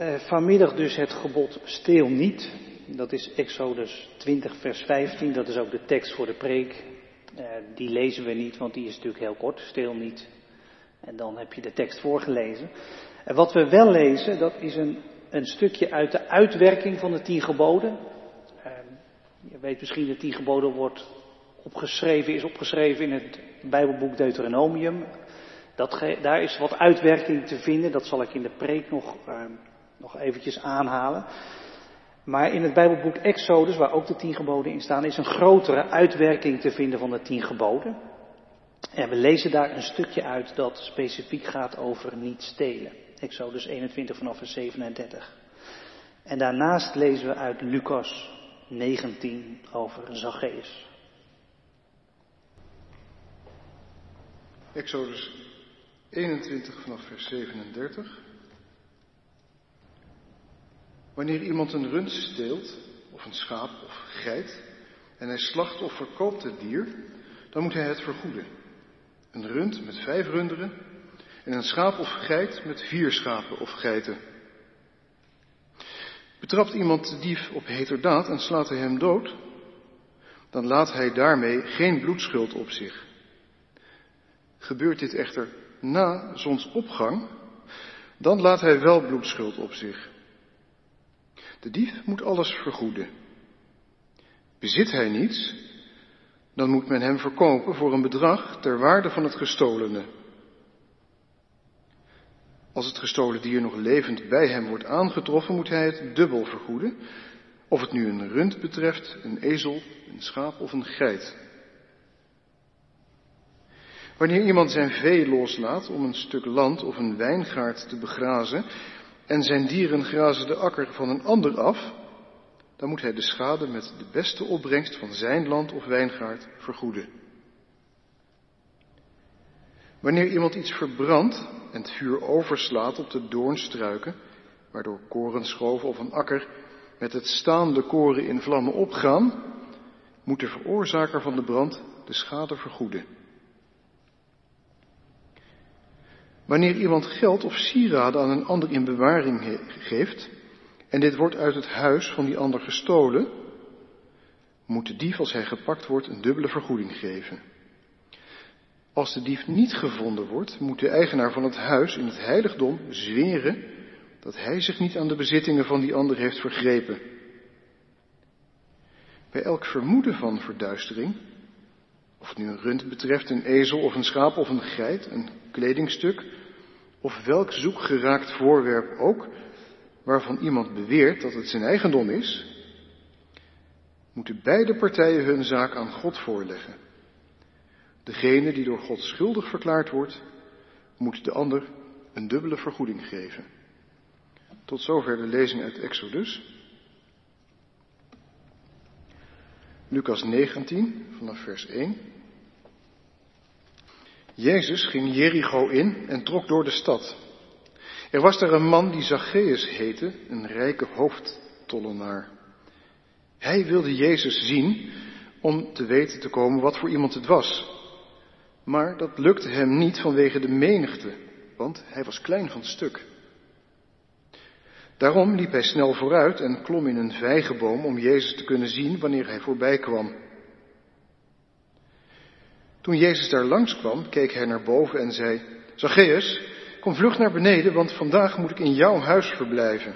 Uh, vanmiddag dus het gebod steel niet. Dat is Exodus 20 vers 15. Dat is ook de tekst voor de preek. Uh, die lezen we niet, want die is natuurlijk heel kort. Steel niet. En dan heb je de tekst voorgelezen. En wat we wel lezen, dat is een, een stukje uit de uitwerking van de tien geboden. Uh, je weet misschien, de tien geboden wordt opgeschreven, is opgeschreven in het Bijbelboek Deuteronomium. Dat, daar is wat uitwerking te vinden, dat zal ik in de preek nog, uh, nog eventjes aanhalen. Maar in het Bijbelboek Exodus, waar ook de tien geboden in staan, is een grotere uitwerking te vinden van de tien geboden. En we lezen daar een stukje uit dat specifiek gaat over niet stelen. Exodus 21 vanaf vers 37. En daarnaast lezen we uit Lucas 19 over Zacchaeus. Exodus 21 vanaf vers 37. Wanneer iemand een rund steelt, of een schaap of geit, en hij slacht of verkoopt het dier, dan moet hij het vergoeden. Een rund met vijf runderen en een schaap of geit met vier schapen of geiten. Betrapt iemand de dief op heterdaad en slaat hij hem dood, dan laat hij daarmee geen bloedschuld op zich. Gebeurt dit echter na zonsopgang, dan laat hij wel bloedschuld op zich. De dief moet alles vergoeden. Bezit hij niets, dan moet men hem verkopen voor een bedrag ter waarde van het gestolene. Als het gestolen dier nog levend bij hem wordt aangetroffen, moet hij het dubbel vergoeden, of het nu een rund betreft, een ezel, een schaap of een geit. Wanneer iemand zijn vee loslaat om een stuk land of een wijngaard te begrazen en zijn dieren grazen de akker van een ander af, dan moet hij de schade met de beste opbrengst van zijn land of wijngaard vergoeden. Wanneer iemand iets verbrandt en het vuur overslaat op de doornstruiken, waardoor korenschoven of een akker met het staande koren in vlammen opgaan, moet de veroorzaker van de brand de schade vergoeden. Wanneer iemand geld of sieraden aan een ander in bewaring geeft, en dit wordt uit het huis van die ander gestolen, moet de dief als hij gepakt wordt een dubbele vergoeding geven. Als de dief niet gevonden wordt, moet de eigenaar van het huis in het heiligdom zweren dat hij zich niet aan de bezittingen van die ander heeft vergrepen. Bij elk vermoeden van verduistering, of het nu een rund betreft, een ezel of een schaap of een geit, kledingstuk, of welk zoekgeraakt voorwerp ook, waarvan iemand beweert dat het zijn eigendom is, moeten beide partijen hun zaak aan God voorleggen. Degene die door God schuldig verklaard wordt, moet de ander een dubbele vergoeding geven. Tot zover de lezing uit Exodus. Lucas 19 vanaf vers 1. Jezus ging Jericho in en trok door de stad. Er was daar een man die Zacchaeus heette, een rijke hoofdtollenaar. Hij wilde Jezus zien om te weten te komen wat voor iemand het was. Maar dat lukte hem niet vanwege de menigte, want hij was klein van stuk. Daarom liep hij snel vooruit en klom in een vijgenboom om Jezus te kunnen zien wanneer hij voorbij kwam. Toen Jezus daar langskwam, keek hij naar boven en zei, Zacchaeus, kom vlug naar beneden, want vandaag moet ik in jouw huis verblijven.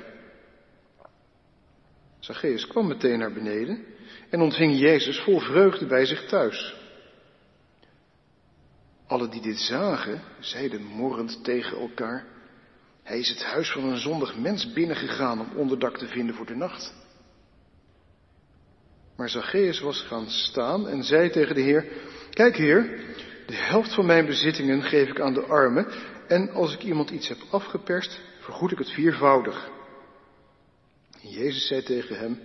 Zacchaeus kwam meteen naar beneden en ontving Jezus vol vreugde bij zich thuis. Alle die dit zagen, zeiden morrend tegen elkaar, hij is het huis van een zondig mens binnengegaan om onderdak te vinden voor de nacht. Maar Zacchaeus was gaan staan en zei tegen de Heer, Kijk heer, de helft van mijn bezittingen geef ik aan de armen en als ik iemand iets heb afgeperst, vergoed ik het viervoudig. En Jezus zei tegen hem,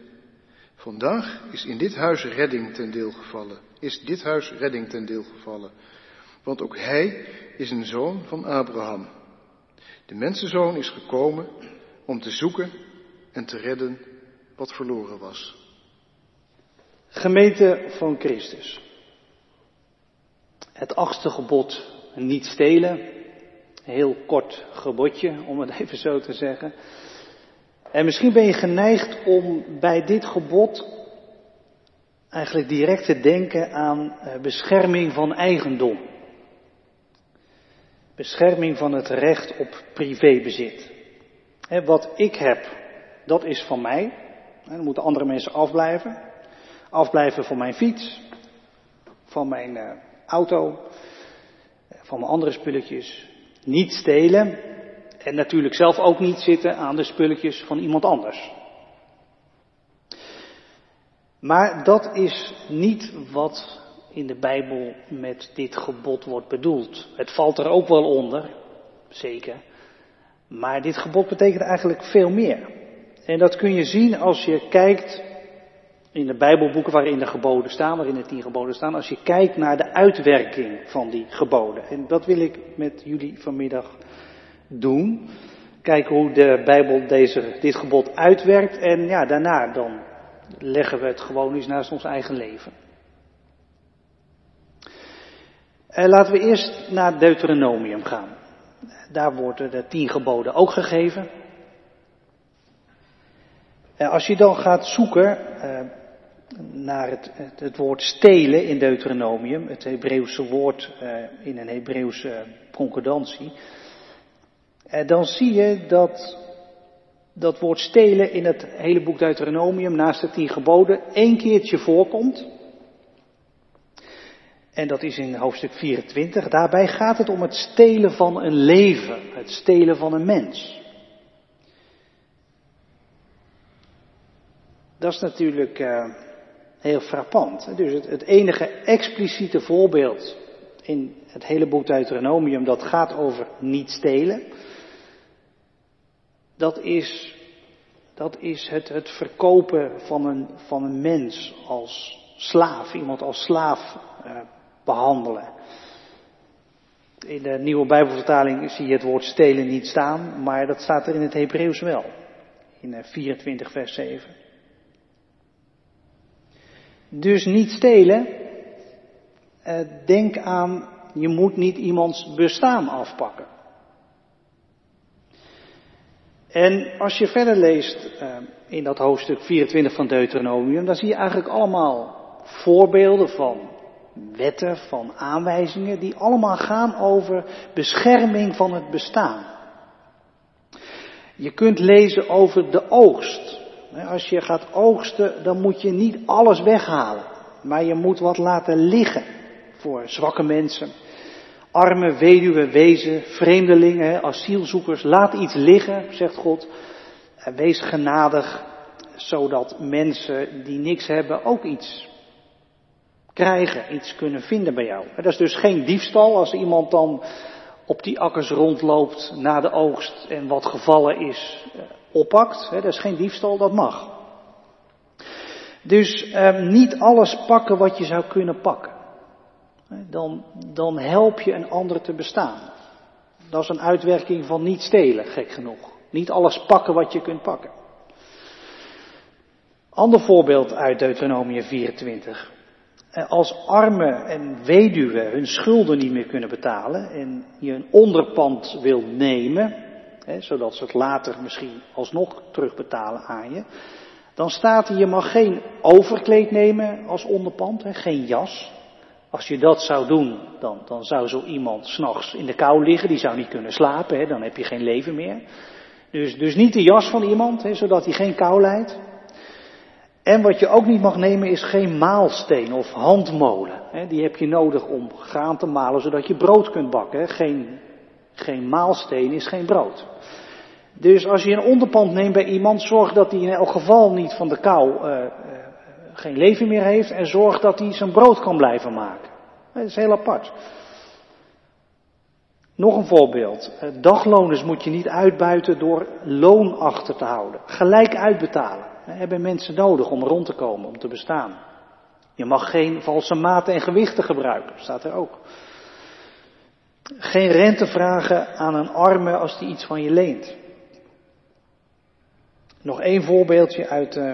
vandaag is in dit huis redding ten deel gevallen, is dit huis redding ten deel gevallen, want ook hij is een zoon van Abraham. De mensenzoon is gekomen om te zoeken en te redden wat verloren was. Gemeente van Christus. Het achtste gebod, niet stelen. Heel kort gebodje, om het even zo te zeggen. En misschien ben je geneigd om bij dit gebod eigenlijk direct te denken aan eh, bescherming van eigendom. Bescherming van het recht op privébezit. Wat ik heb, dat is van mij. Dan moeten andere mensen afblijven. Afblijven van mijn fiets, van mijn eh, auto, van mijn andere spulletjes. Niet stelen en natuurlijk zelf ook niet zitten aan de spulletjes van iemand anders. Maar dat is niet wat in de Bijbel met dit gebod wordt bedoeld. Het valt er ook wel onder, zeker. Maar dit gebod betekent eigenlijk veel meer. En dat kun je zien als je kijkt in de Bijbelboeken waarin de geboden staan, waarin de tien geboden staan, als je kijkt naar de uitwerking van die geboden. En dat wil ik met jullie vanmiddag doen. Kijken hoe de Bijbel deze, dit gebod uitwerkt en ja, daarna dan leggen we het gewoon eens naast ons eigen leven. En laten we eerst naar Deuteronomium gaan. Daar worden de tien geboden ook gegeven. Als je dan gaat zoeken eh, naar het, het, woord stelen in Deuteronomium, het Hebreeuwse woord eh, in een Hebreeuwse concordantie, eh, dan zie je dat dat woord stelen in het hele boek Deuteronomium naast de tien geboden één keertje voorkomt. En dat is in hoofdstuk 24. Daarbij gaat het om het stelen van een leven, het stelen van een mens. Dat is natuurlijk uh, heel frappant. Dus het, het, enige expliciete voorbeeld in het hele boek Deuteronomium dat gaat over niet stelen, dat is, dat is het, het verkopen van een, van een mens als slaaf, iemand als slaaf uh, behandelen. In de nieuwe Bijbelvertaling zie je het woord stelen niet staan, maar dat staat er in het Hebreeuws wel. In 24 eh, vers 7. Dus niet stelen. Eh, denk aan, je moet niet iemands bestaan afpakken. En als je verder leest uh, in dat hoofdstuk 24 van Deuteronomium, dan zie je eigenlijk allemaal voorbeelden van wetten, van aanwijzingen, die allemaal gaan over bescherming van het bestaan. Je kunt lezen over de oogst. Als je gaat oogsten, dan moet je niet alles weghalen. Maar je moet wat laten liggen voor zwakke mensen. Arme, weduwe, wezen, vreemdelingen, asielzoekers. Laat iets liggen, zegt God. Wees genadig, zodat mensen die niks hebben ook iets krijgen, iets kunnen vinden bij jou. Dat is dus geen diefstal als iemand dan op die akkers rondloopt na de oogst en wat gevallen is oppakt. Dat is geen diefstal, dat mag. Dus eh, niet alles pakken wat je zou kunnen pakken. Dan, dan help je een ander te bestaan. Dat is een uitwerking van niet stelen, gek genoeg. Niet alles pakken wat je kunt pakken. Ander voorbeeld uit Deuteronomie 24. Eh, als armen en weduwen hun schulden niet meer kunnen betalen en je een onderpand wil nemen, hè, zodat ze het later misschien alsnog terugbetalen aan je, dan staat er je mag geen overkleed nemen als onderpand, hè, geen jas. Als je dat zou doen, dan, dan zou zo iemand s'nachts in de kou liggen, die zou niet kunnen slapen, hè, dan heb je geen leven meer. Dus, dus niet de jas van iemand, hè, zodat hij geen kou lijdt. En wat je ook niet mag nemen is geen maalsteen of handmolen. Die heb je nodig om graan te malen zodat je brood kunt bakken. Geen, geen maalsteen is geen brood. Dus als je een onderpand neemt bij iemand, zorg dat hij in elk geval niet van de kou uh, geen leven meer heeft en zorg dat hij zijn brood kan blijven maken. Dat is heel apart. Nog een voorbeeld. Dagloners moet je niet uitbuiten door loon achter te houden. Gelijk uitbetalen hebben mensen nodig om rond te komen, om te bestaan. Je mag geen valse maten en gewichten gebruiken, staat er ook. Geen rente vragen aan een arme als die iets van je leent. Nog één voorbeeldje uit uh,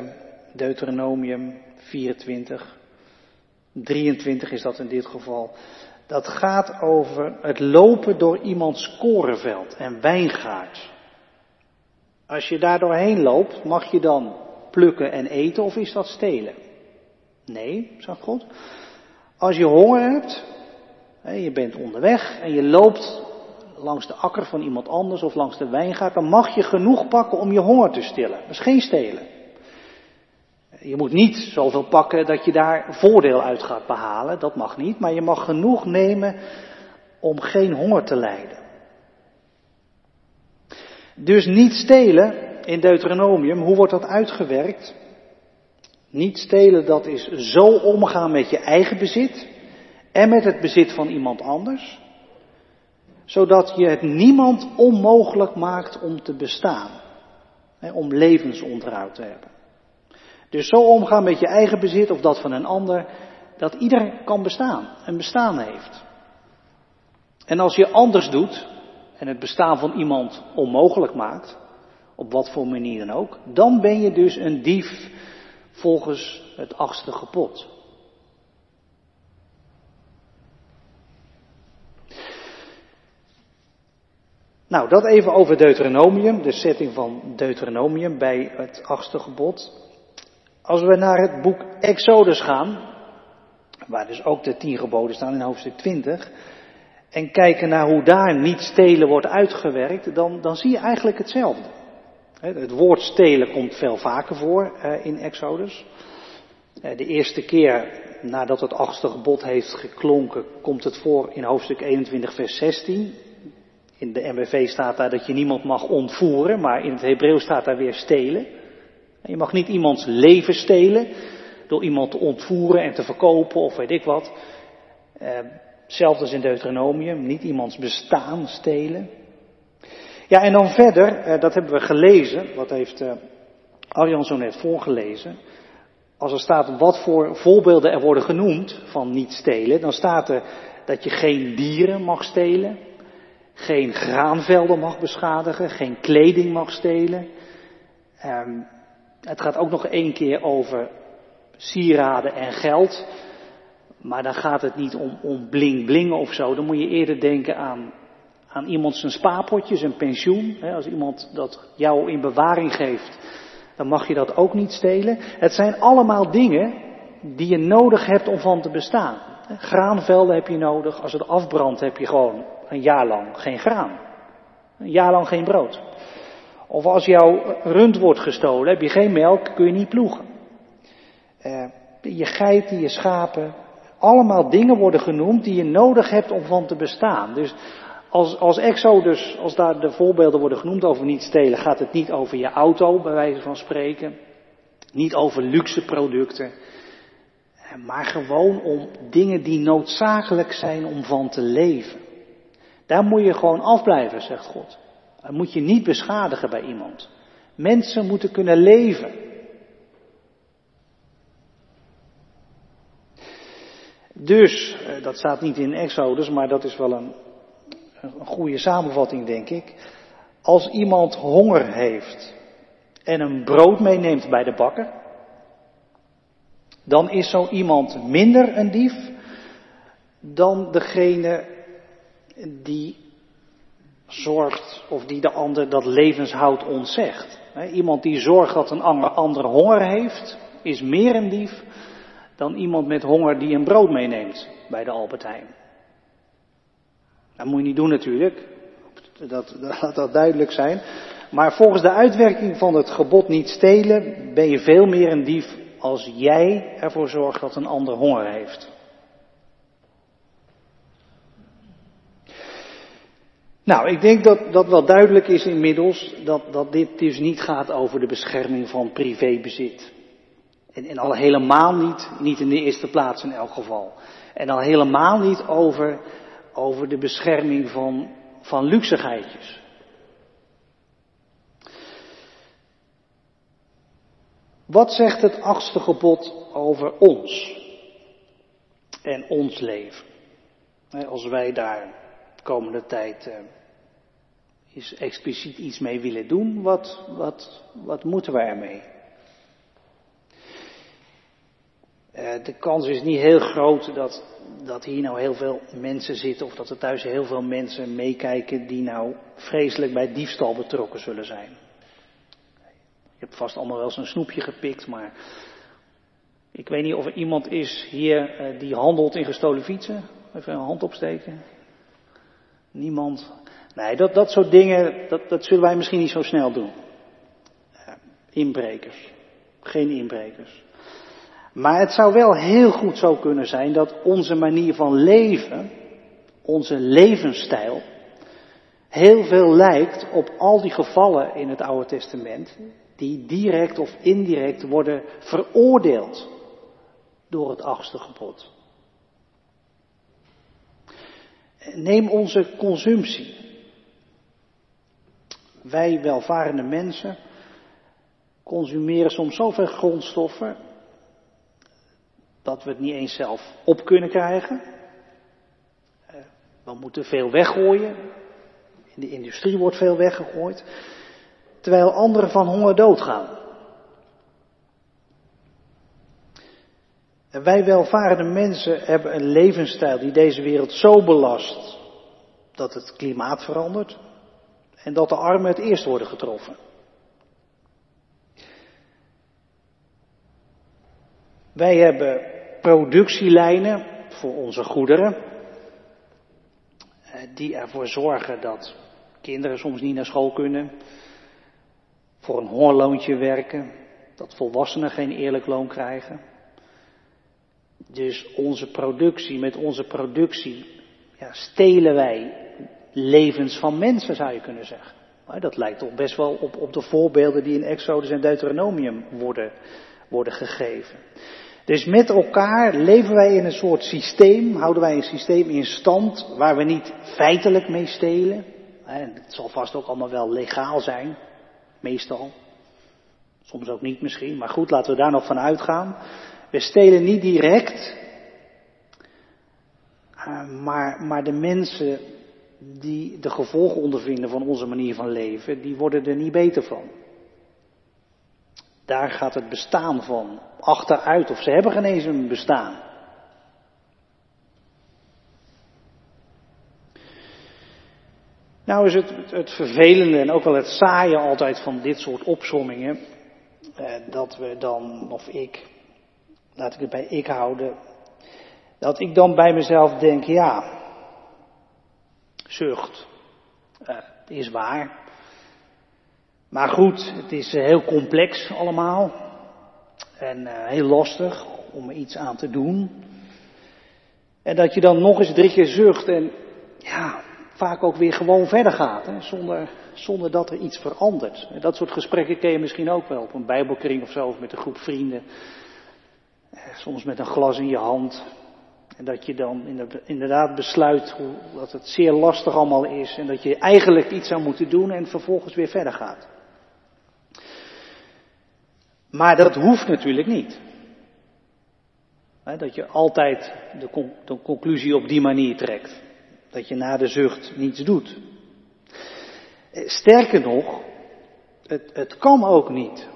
Deuteronomium 24. 23 is dat in dit geval. Dat gaat over het lopen door iemands korenveld en wijngaard. Als je daar doorheen loopt, mag je dan plukken en eten of is dat stelen? Nee, zegt God. Als je honger hebt, je bent onderweg en je loopt langs de akker van iemand anders of langs de wijngaard, dan mag je genoeg pakken om je honger te stillen. Dat is geen stelen. Je moet niet zoveel pakken dat je daar voordeel uit gaat behalen, dat mag niet, maar je mag genoeg nemen om geen honger te lijden. Dus niet stelen in Deuteronomium, hoe wordt dat uitgewerkt? Niet stelen, dat is zo omgaan met je eigen bezit en met het bezit van iemand anders, zodat je het niemand onmogelijk maakt om te bestaan, om levensonderhoud te hebben. Dus zo omgaan met je eigen bezit of dat van een ander, dat ieder kan bestaan, een bestaan heeft. En als je anders doet en het bestaan van iemand onmogelijk maakt, op wat voor manier dan ook, dan ben je dus een dief volgens het achtste gebod. Nou, dat even over Deuteronomium, de setting van Deuteronomium bij het achtste gebod. Als we naar het boek Exodus gaan, waar dus ook de tien geboden staan in hoofdstuk 20, en kijken naar hoe daar niet stelen wordt uitgewerkt, dan, dan zie je eigenlijk hetzelfde. Het woord stelen komt veel vaker voor in Exodus. Eh, de eerste keer nadat het achtste gebod heeft geklonken, komt het voor in hoofdstuk 21, vers 16. In de MBV staat daar dat je niemand mag ontvoeren, maar in het Hebreeuws staat daar weer stelen. Je mag niet iemands leven stelen door iemand te ontvoeren en te verkopen of weet ik wat. Hetzelfde als in Deuteronomium, niet iemands bestaan stelen. Ja, en dan verder, eh, dat hebben we gelezen, wat heeft eh, Arjan zo net voorgelezen. Als er staat wat voor voorbeelden er worden genoemd van niet stelen, dan staat er dat je geen dieren mag stelen, geen graanvelden mag beschadigen, geen kleding mag stelen. Ehm, het gaat ook nog één keer over sieraden en geld. Maar dan gaat het niet om, om bling bling of zo. Dan moet je eerder denken aan, aan iemand zijn spaarpotje, zijn pensioen. Als iemand dat jou in bewaring geeft, dan mag je dat ook niet stelen. Het zijn allemaal dingen die je nodig hebt om van te bestaan. Graanvelden heb je nodig. Als het afbrandt heb je gewoon een jaar lang geen graan. Een jaar lang geen brood. Of als jouw rund wordt gestolen, heb je geen melk, kun je niet ploegen. Uh, je geiten, je schapen, allemaal dingen worden genoemd die je nodig hebt om van te bestaan. Dus als, als Exodus, als daar de voorbeelden worden genoemd over niet stelen, gaat het niet over je auto, bij wijze van spreken. Niet over luxe producten. Eh, maar gewoon om dingen die noodzakelijk zijn om van te leven. Daar moet je gewoon afblijven, zegt God. Dat moet je niet beschadigen bij iemand. Mensen moeten kunnen leven. Dus, eh, dat staat niet in Exodus, maar dat is wel een, een goede samenvatting, denk ik. Als iemand honger heeft en een brood meeneemt bij de bakker, dan is zo iemand minder een dief dan degene die zorgt of die de ander dat levenshoud ontzegt. Iemand die zorgt dat een ander honger heeft, is meer een dief dan iemand met honger die een brood meeneemt bij de Albert Heijn. Dat moet je niet doen natuurlijk, dat, laat dat duidelijk zijn. Maar volgens de uitwerking van het gebod niet stelen ben je veel meer een dief als jij ervoor zorgt dat een ander honger heeft. Nou, ik denk dat dat wel duidelijk is inmiddels dat, dat dit dus niet gaat over de bescherming van privébezit. En, en al helemaal niet, niet in de eerste plaats in elk geval. En al helemaal niet over, over de bescherming van, van luxigheidjes. Wat zegt het achtste gebod over ons en ons leven? Als wij daar de komende tijd eh, is expliciet iets mee willen doen, wat, wat, wat moeten we ermee? Uh, de kans is niet heel groot dat, dat hier nou heel veel mensen zitten of dat er thuis heel veel mensen meekijken die nou vreselijk bij diefstal betrokken zullen zijn. Je hebt vast allemaal wel zo'n snoepje gepikt, maar ik weet niet of er iemand is hier eh, die handelt in gestolen fietsen. Even een hand opsteken. Niemand. Nee, dat, dat soort dingen, dat, dat zullen wij misschien niet zo snel doen. inbrekers. Geen inbrekers. Maar het zou wel heel goed zo kunnen zijn dat onze manier van leven, onze levensstijl, heel veel lijkt op al die gevallen in het Oude Testament, die direct of indirect worden veroordeeld door het achtste gebod. Neem onze consumptie. Wij welvarende mensen consumeren soms zoveel grondstoffen dat we het niet eens zelf op kunnen krijgen. Eh, we moeten veel weggooien. In de industrie wordt veel weggegooid. Terwijl anderen van honger doodgaan. En wij welvarende mensen hebben een levensstijl die deze wereld zo belast dat het klimaat verandert en dat de armen het eerst worden getroffen. Wij hebben productielijnen voor onze goederen, eh, die ervoor zorgen dat kinderen soms niet naar school kunnen, voor een hongerloontje werken, dat volwassenen geen eerlijk loon krijgen. Dus onze productie, met onze productie ja, stelen wij levens van mensen, zou je kunnen zeggen. Maar dat lijkt toch best wel op, op de voorbeelden die in Exodus en Deuteronomium worden, worden gegeven. Dus met elkaar leven wij in een soort systeem, houden wij een systeem in stand waar we niet feitelijk mee stelen. En het zal vast ook allemaal wel legaal zijn, meestal. Soms ook niet misschien, maar goed, laten we daar nog van uitgaan. We stelen niet direct, eh, maar, maar de mensen die de gevolgen ondervinden van onze manier van leven, die worden er niet beter van. Daar gaat het bestaan van achteruit, of ze hebben geen eens een bestaan. Nou is het, het, vervelende en ook wel het saaie altijd van dit soort opsommingen, eh, dat we dan, of ik, laat ik het bij ik houden, dat ik dan bij mezelf denk, ja, zucht, uh, is waar. Maar goed, het is eh, heel complex allemaal en uh, heel lastig om iets aan te doen. En dat je dan nog eens drie keer zucht en ja, vaak ook weer gewoon verder gaat, hè, zonder, zonder dat er iets verandert. Dat soort gesprekken ken je misschien ook wel op een bijbelkring of zo, met een groep vrienden. Soms met een glas in je hand. En dat je dan inderdaad besluit dat het zeer lastig allemaal is en dat je eigenlijk iets zou moeten doen en vervolgens weer verder gaat. Maar dat hoeft natuurlijk niet. Dat je altijd de, conclusie op die manier trekt. Dat je na de zucht niets doet. Sterker nog, het, het kan ook niet.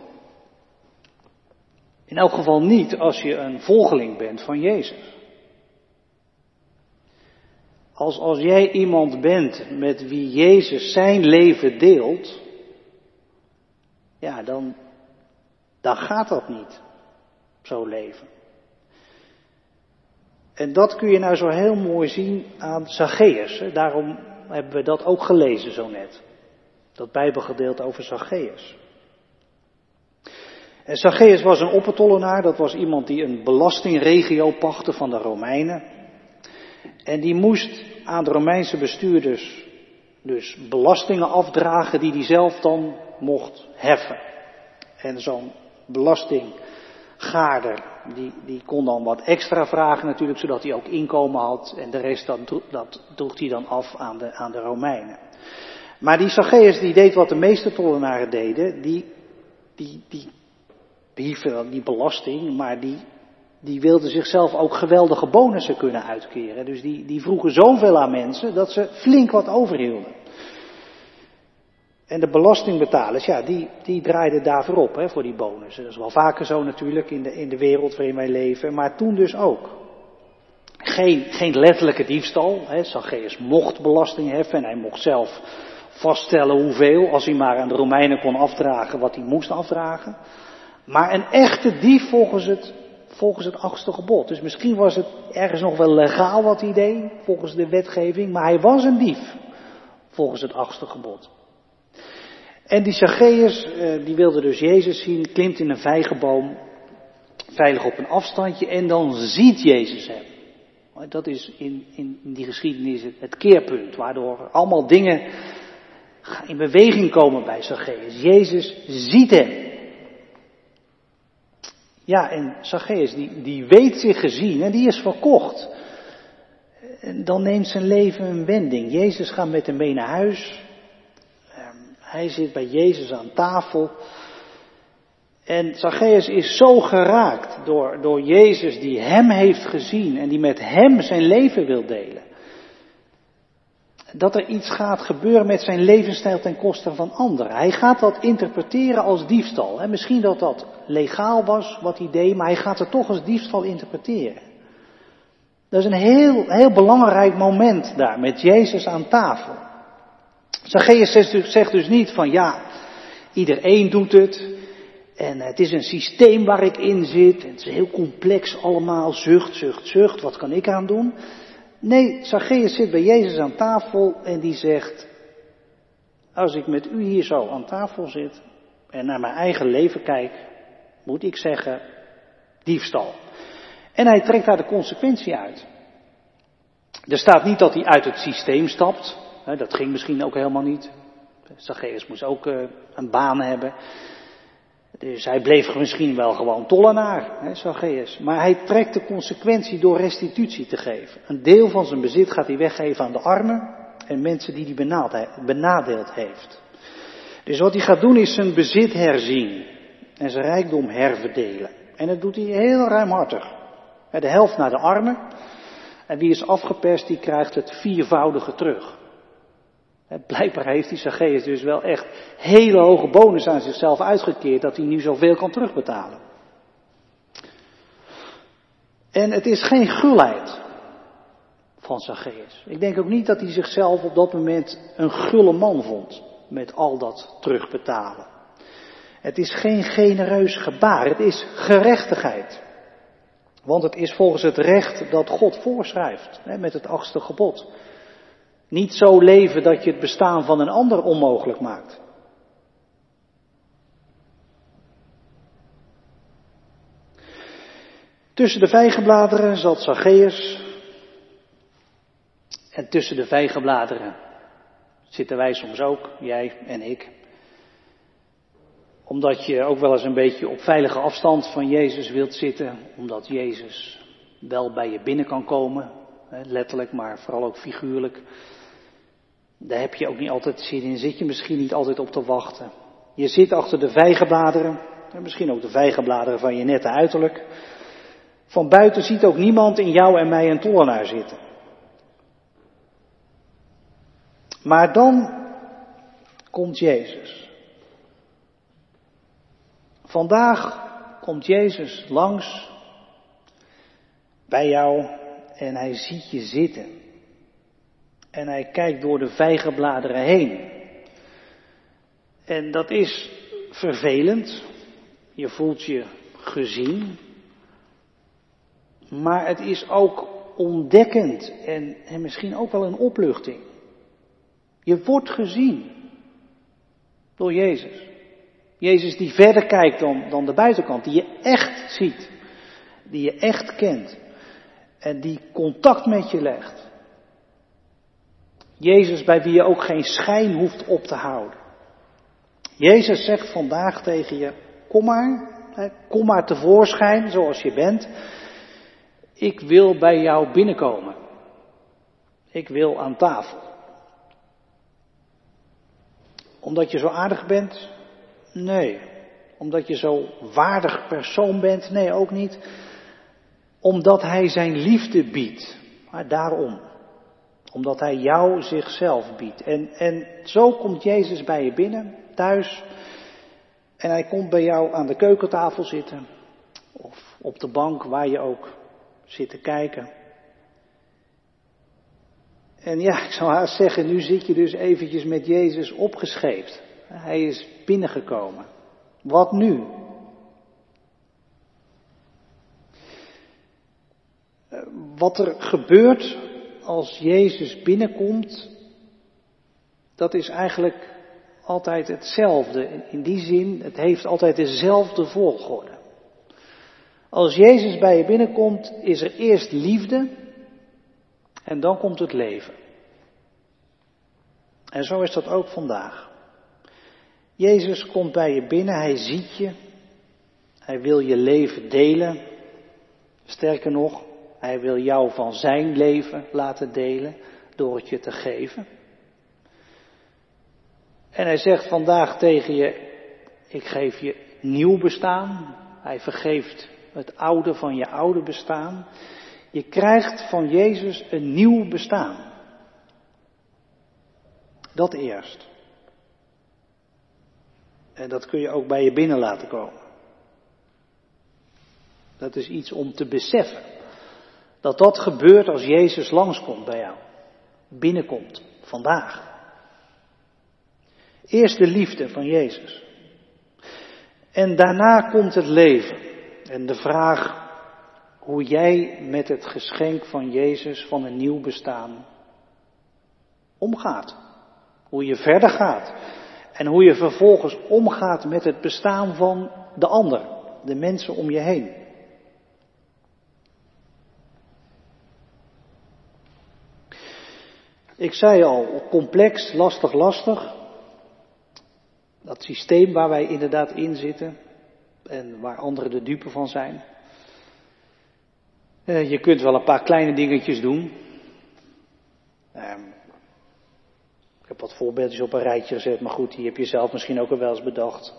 In elk geval niet als je een volgeling bent van Jezus. Als, als jij iemand bent met wie Jezus zijn leven deelt, ja, dan, dan gaat dat niet, zo leven. En dat kun je nou zo heel mooi zien aan Zacchaeus. Daarom hebben we dat ook gelezen zo net. Dat bijbelgedeelte over Zacchaeus. En Zacchaeus was een oppertollenaar, dat was iemand die een belastingregio pachtte van de Romeinen. En die moest aan de Romeinse bestuurders dus belastingen afdragen die hij zelf dan mocht heffen. En zo'n belastinggaarder, die, die kon dan wat extra vragen natuurlijk, zodat hij ook inkomen had. En de rest dat, dat droeg hij dan af aan de, aan de Romeinen. Maar die Zacchaeus die deed wat de meeste tollenaren deden, die, die, die die belasting, maar die die wilden zichzelf ook geweldige bonussen kunnen uitkeren. Dus die, die vroegen zoveel aan mensen dat ze flink wat overhielden. En de belastingbetalers, ja, die, die draaiden daarvoor op, hè, voor die bonussen. Dat is wel vaker zo natuurlijk in de, in de wereld waarin wij leven, maar toen dus ook. Geen, geen letterlijke diefstal, hè. Zacchaeus mocht belasting heffen en hij mocht zelf vaststellen hoeveel, als hij maar aan de Romeinen kon afdragen wat hij moest afdragen. Maar een echte dief volgens het, volgens het achtste gebod. Dus misschien was het ergens nog wel legaal wat hij deed, volgens de wetgeving, maar hij was een dief, volgens het achtste gebod. En die Zacchaeus, eh, die wilde dus Jezus zien, klimt in een vijgenboom, veilig op een afstandje, en dan ziet Jezus hem. Dat is in, in, die geschiedenis het keerpunt, waardoor allemaal dingen in beweging komen bij Zacchaeus. Jezus ziet hem. Ja, en Zacchaeus, die, die weet zich gezien en die is verkocht. Dan neemt zijn leven een wending. Jezus gaat met hem mee naar huis. Ehm, hij zit bij Jezus aan tafel. En Zacchaeus is zo geraakt door, door Jezus die hem heeft gezien en die met hem zijn leven wil delen. Dat er iets gaat gebeuren met zijn levensstijl ten koste van anderen. Hij gaat dat interpreteren als diefstal. En misschien dat dat legaal was wat hij deed, maar hij gaat het toch als diefstal interpreteren. Dat is een heel, heel belangrijk moment daar met Jezus aan tafel. Zacchaeus zegt dus niet van ja, iedereen doet het. En het is een systeem waar ik in zit. Het is heel complex allemaal. Zucht, zucht, zucht. Wat kan ik aan doen? Nee, Zacchaeus zit bij Jezus aan tafel en die zegt, als ik met u hier zo aan tafel zit en naar mijn eigen leven kijk, moet ik zeggen, diefstal. En hij trekt daar de consequentie uit. Er staat niet dat hij uit het systeem stapt. Dat ging misschien ook helemaal niet. Zacchaeus moest ook eh, een baan hebben. Dus hij bleef misschien wel gewoon tollenaar, hè, Zacchaeus. Maar hij trekt de consequentie door restitutie te geven. Een deel van zijn bezit gaat hij weggeven aan de armen en mensen die hij benadeeld heeft. Dus wat hij gaat doen is zijn bezit herzien en zijn rijkdom herverdelen. En dat doet hij heel ruimhartig. De helft naar de armen. En wie is afgeperst, die krijgt het viervoudige terug. Blijkbaar heeft die Zacchaeus dus wel echt hele hoge bonus aan zichzelf uitgekeerd dat hij nu zoveel kan terugbetalen. En het is geen gulheid van Zacchaeus. Ik denk ook niet dat hij zichzelf op dat moment een gulle man vond met al dat terugbetalen. Het is geen genereus gebaar, het is gerechtigheid. Want het is volgens het recht dat God voorschrijft, met het achtste gebod. Niet zo leven dat je het bestaan van een ander onmogelijk maakt. Tussen de vijgenbladeren zat Zacchaeus. En tussen de vijgenbladeren zitten wij soms ook, jij en ik. Omdat je ook wel eens een beetje op veilige afstand van Jezus wilt zitten. Omdat Jezus wel bij je binnen kan komen. Letterlijk, maar vooral ook figuurlijk. Daar heb je ook niet altijd zin in, zit je misschien niet altijd op te wachten. Je zit achter de vijgenbladeren, misschien ook de vijgenbladeren van je nette uiterlijk. Van buiten ziet ook niemand in jou en mij een tollenaar zitten. Maar dan komt Jezus. Vandaag komt Jezus langs bij jou en hij ziet je zitten. En hij kijkt door de vijgenbladeren heen. En dat is vervelend. Je voelt je gezien. Maar het is ook ontdekkend en, en misschien ook wel een opluchting. Je wordt gezien door Jezus. Jezus die verder kijkt dan, dan de buitenkant, die je echt ziet, die je echt kent en die contact met je legt. Jezus bij wie je ook geen schijn hoeft op te houden. Jezus zegt vandaag tegen je, kom maar, kom maar tevoorschijn zoals je bent. Ik wil bij jou binnenkomen. Ik wil aan tafel. Omdat je zo aardig bent? Nee. Omdat je zo waardig persoon bent? Nee, ook niet. Omdat hij zijn liefde biedt. Maar daarom omdat hij jou zichzelf biedt. En, en zo komt Jezus bij je binnen, thuis. En hij komt bij jou aan de keukentafel zitten. Of op de bank waar je ook zit te kijken. En ja, ik zou haast zeggen, nu zit je dus eventjes met Jezus opgescheept. Hij is binnengekomen. Wat nu? Wat er gebeurt als Jezus binnenkomt, dat is eigenlijk altijd hetzelfde. In die zin, het heeft altijd dezelfde volgorde. Als Jezus bij je binnenkomt, is er eerst liefde en dan komt het leven. En zo is dat ook vandaag. Jezus komt bij je binnen, hij ziet je, hij wil je leven delen. Sterker nog, hij wil jou van zijn leven laten delen door het je te geven. En hij zegt vandaag tegen je, ik geef je nieuw bestaan. Hij vergeeft het oude van je oude bestaan. Je krijgt van Jezus een nieuw bestaan. Dat eerst. En dat kun je ook bij je binnen laten komen. Dat is iets om te beseffen. Dat dat gebeurt als Jezus langskomt bij jou. Binnenkomt. Vandaag. Eerst de liefde van Jezus. En daarna komt het leven. En de vraag hoe jij met het geschenk van Jezus van een nieuw bestaan omgaat. Hoe je verder gaat. En hoe je vervolgens omgaat met het bestaan van de ander, de mensen om je heen. Ik zei al, complex, lastig, lastig. Dat systeem waar wij inderdaad in zitten en waar anderen de dupe van zijn. Eh, je kunt wel een paar kleine dingetjes doen. Ehm, ik heb wat voorbeeldjes op een rijtje gezet, maar goed, die heb je zelf misschien ook al wel eens bedacht.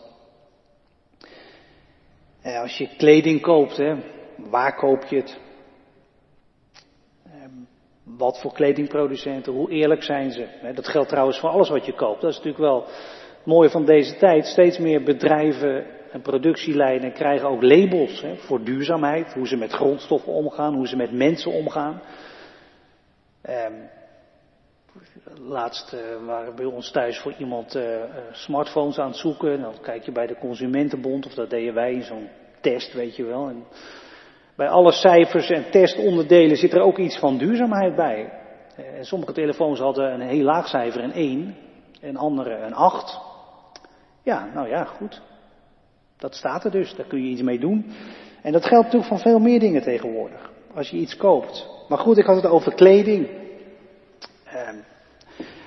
Eh, als je kleding koopt, waar koop je het? Wat voor kledingproducenten, hoe eerlijk zijn ze? Dat geldt trouwens voor alles wat je koopt. Dat is natuurlijk wel het mooie van deze tijd. Steeds meer bedrijven en productielijnen krijgen ook labels voor duurzaamheid. Hoe ze met grondstoffen omgaan, hoe ze met mensen omgaan. Ehm, laatst uh, waren bij ons thuis voor iemand uh, smartphones aan het zoeken. Dan kijk je bij de Consumentenbond, of dat deden wij in zo'n test, weet je wel. En bij alle cijfers en testonderdelen zit er ook iets van duurzaamheid bij. En sommige telefoons hadden een heel laag cijfer, een 1, en andere een 8. Ja, nou ja, goed. Dat staat er dus, daar kun je iets mee doen. En dat geldt natuurlijk van veel meer dingen tegenwoordig. Als je iets koopt. Maar goed, ik had het over kleding. Ehm,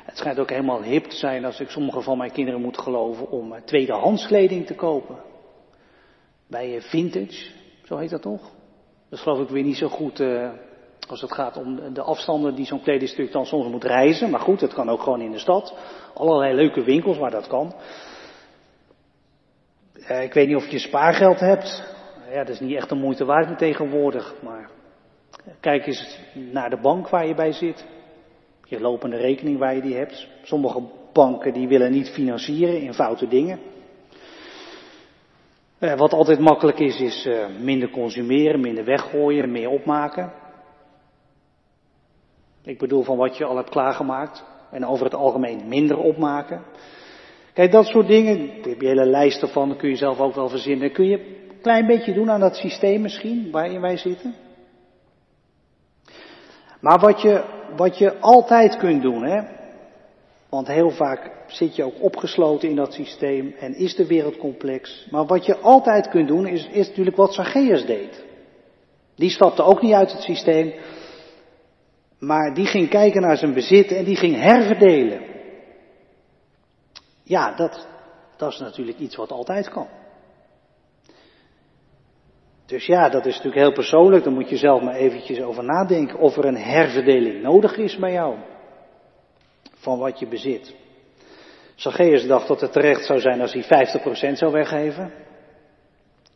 het schijnt ook helemaal hip te zijn als ik sommige van mijn kinderen moet geloven om eh, tweedehands kleding te kopen. Bij Vintage, zo heet dat toch? Dat geloof ik weer niet zo goed uh, als het gaat om de afstanden die zo'n kledingstuk dan soms moet reizen. Maar goed, het kan ook gewoon in de stad. Allerlei leuke winkels waar dat kan. Ik weet niet of je spaargeld hebt. Ja, dat is niet echt de moeite waard tegenwoordig. Maar kijk eens naar de bank waar je bij zit. Je lopende rekening waar je die hebt. Sommige banken die willen niet financieren in foute dingen. Uh, wat altijd makkelijk is, is uh, minder consumeren, minder weggooien, meer opmaken. Ik bedoel van wat je al hebt klaargemaakt. En over het algemeen minder opmaken. Kijk, dat soort dingen, daar heb je hele lijsten van, kun je zelf ook wel verzinnen. Kun je een klein beetje doen aan dat systeem misschien, waarin wij zitten. Maar wat je, wat je altijd kunt doen, hè, want heel vaak zit je ook opgesloten in dat systeem en is de wereld complex. Maar wat je altijd kunt doen is, is natuurlijk wat Zacchaeus deed. Die stapte ook niet uit het systeem, maar die ging kijken naar zijn bezit en die ging herverdelen. Ja, dat, dat is natuurlijk iets wat altijd kan. Dus ja, dat is natuurlijk heel persoonlijk, daar moet je zelf maar eventjes over nadenken of er een herverdeling nodig is bij jou. Van wat je bezit. Zacchaeus dacht dat het terecht zou zijn als hij 50% zou weggeven.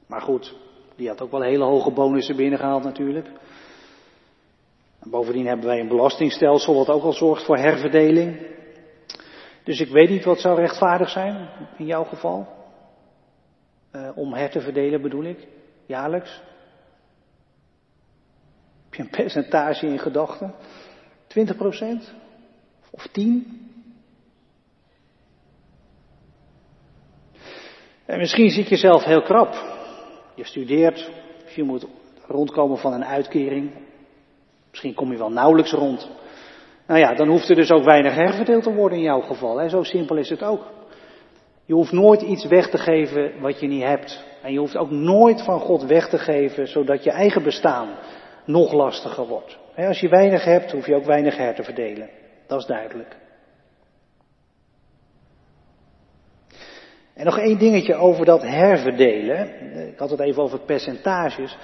Maar goed, die had ook wel hele hoge bonussen binnengehaald natuurlijk. En bovendien hebben wij een belastingstelsel wat ook al zorgt voor herverdeling. Dus ik weet niet wat zou rechtvaardig zijn in jouw geval. Uh, om her te verdelen bedoel ik, jaarlijks. Heb je een percentage in gedachten? 20 procent? Of tien? En misschien zie ik jezelf heel krap. Je studeert, of je moet rondkomen van een uitkering. Misschien kom je wel nauwelijks rond. Nou ja, dan hoeft er dus ook weinig herverdeeld te worden in jouw geval. Hè? Zo simpel is het ook. Je hoeft nooit iets weg te geven wat je niet hebt. En je hoeft ook nooit van God weg te geven, zodat je eigen bestaan nog lastiger wordt. Als je weinig hebt, hoef je ook weinig her te verdelen. Dat is duidelijk. En nog één dingetje over dat herverdelen. Ik had het even over percentages.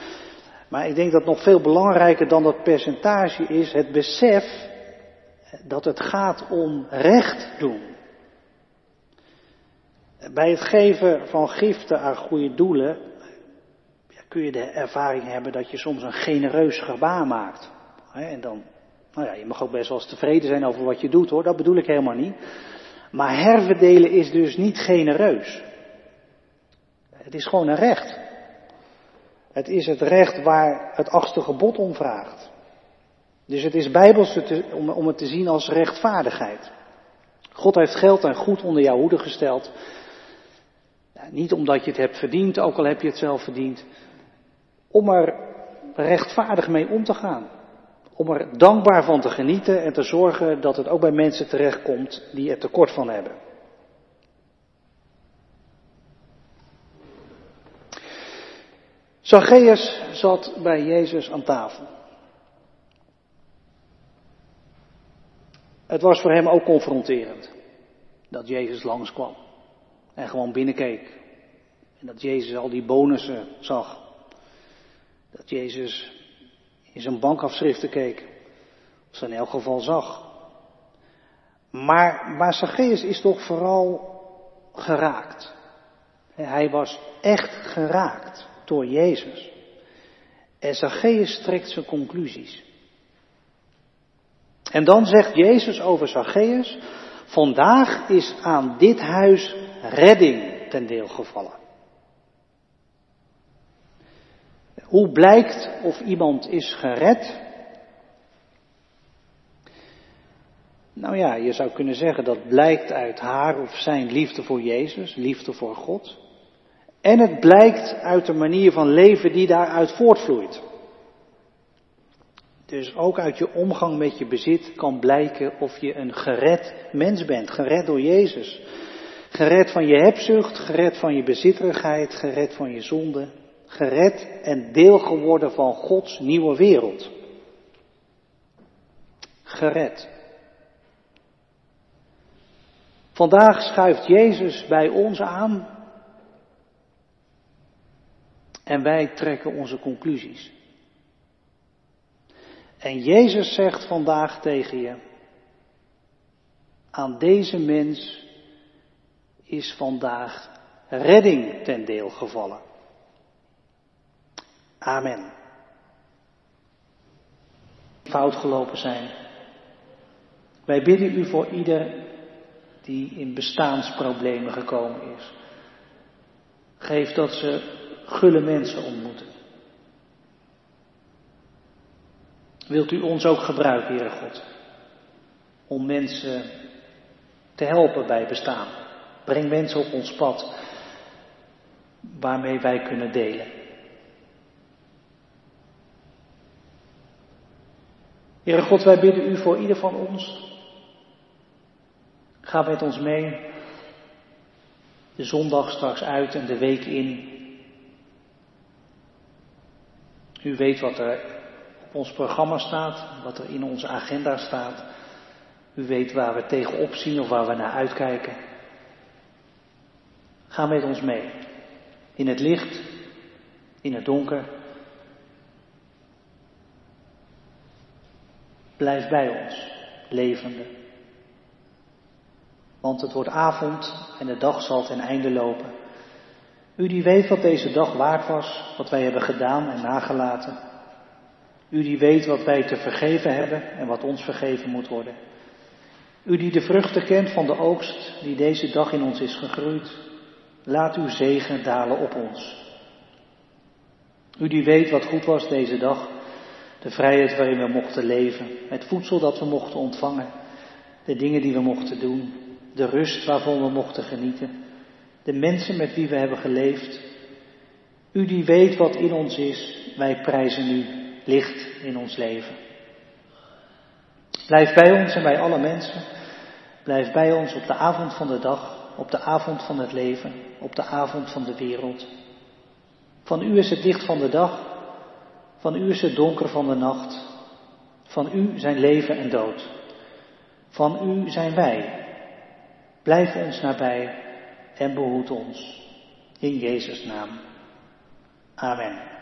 Maar ik denk dat nog veel belangrijker dan dat percentage is het besef dat het gaat om recht doen. Bij het geven van giften aan goede doelen kun je de ervaring hebben dat je soms een genereus gebaar maakt. En dan, nou ja, je mag ook best wel eens tevreden zijn over wat je doet hoor, dat bedoel ik helemaal niet. Maar herverdelen is dus niet genereus. Het is gewoon een recht. Het is het recht waar het achtste gebod om vraagt. Dus het is bijbels om, om het te zien als rechtvaardigheid. God heeft geld en goed onder jouw hoede gesteld. Niet omdat je het hebt verdiend, ook al heb je het zelf verdiend. Om er rechtvaardig mee om te gaan. Om er dankbaar van te genieten en te zorgen dat het ook bij mensen terechtkomt die er tekort van hebben. Zacchaeus zat bij Jezus aan tafel. Het was voor hem ook confronterend dat Jezus langskwam en gewoon binnenkeek. En dat Jezus al die bonussen zag. Dat Jezus in zijn bankafschriften keek. Of ze in elk geval zag. Maar, maar Zacchaeus is toch vooral geraakt. Hij was echt geraakt door Jezus. En Zacchaeus trekt zijn conclusies. En dan zegt Jezus over Zacchaeus, vandaag is aan dit huis redding ten deel gevallen. Hoe blijkt of iemand is gered? Nou ja, je zou kunnen zeggen dat blijkt uit haar of zijn liefde voor Jezus, liefde voor God. En het blijkt uit de manier van leven die daaruit voortvloeit. Dus ook uit je omgang met je bezit kan blijken of je een gered mens bent, gered door Jezus. Gered van je hebzucht, gered van je bezitterigheid, gered van je zonde, gered en deel geworden van Gods nieuwe wereld. Gered. Vandaag schuift Jezus bij ons aan en wij trekken onze conclusies. En Jezus zegt vandaag tegen je, aan deze mens is vandaag redding ten deel gevallen. Amen. Fout gelopen zijn. Wij bidden u voor ieder die in bestaansproblemen gekomen is. Geef dat ze gulle mensen ontmoeten. Wilt u ons ook gebruiken, Heere God, om mensen te helpen bij bestaan? Breng mensen op ons pad waarmee wij kunnen delen. Heere God, wij bidden u voor ieder van ons. Ga met ons mee de zondag straks uit en de week in. U weet wat er op ons programma staat, wat er in onze agenda staat. U weet waar we tegenop zien of waar we naar uitkijken. Ga met ons mee. In het licht, in het donker. Blijf bij ons, levende. Want het wordt avond en de dag zal ten einde lopen. U die weet wat deze dag waard was, wat wij hebben gedaan en nagelaten. U die weet wat wij te vergeven hebben en wat ons vergeven moet worden. U die de vruchten kent van de oogst die deze dag in ons is gegroeid. Laat uw zegen dalen op ons. U die weet wat goed was deze dag, de vrijheid waarin we mochten leven, het voedsel dat we mochten ontvangen. de dingen die we mochten doen, de rust waarvan we mochten genieten, de mensen met wie we hebben geleefd. U die weet wat in ons is, wij prijzen u licht in ons leven. Blijf bij ons en bij alle mensen. Blijf bij ons op de avond van de dag, op de avond van het leven, op de avond van de wereld. Van u is het licht van de dag, van u is het donker van de nacht. Van u zijn leven en dood. Van u zijn wij. Blijf ons nabij en behoed ons. In Jezus' naam. Amen.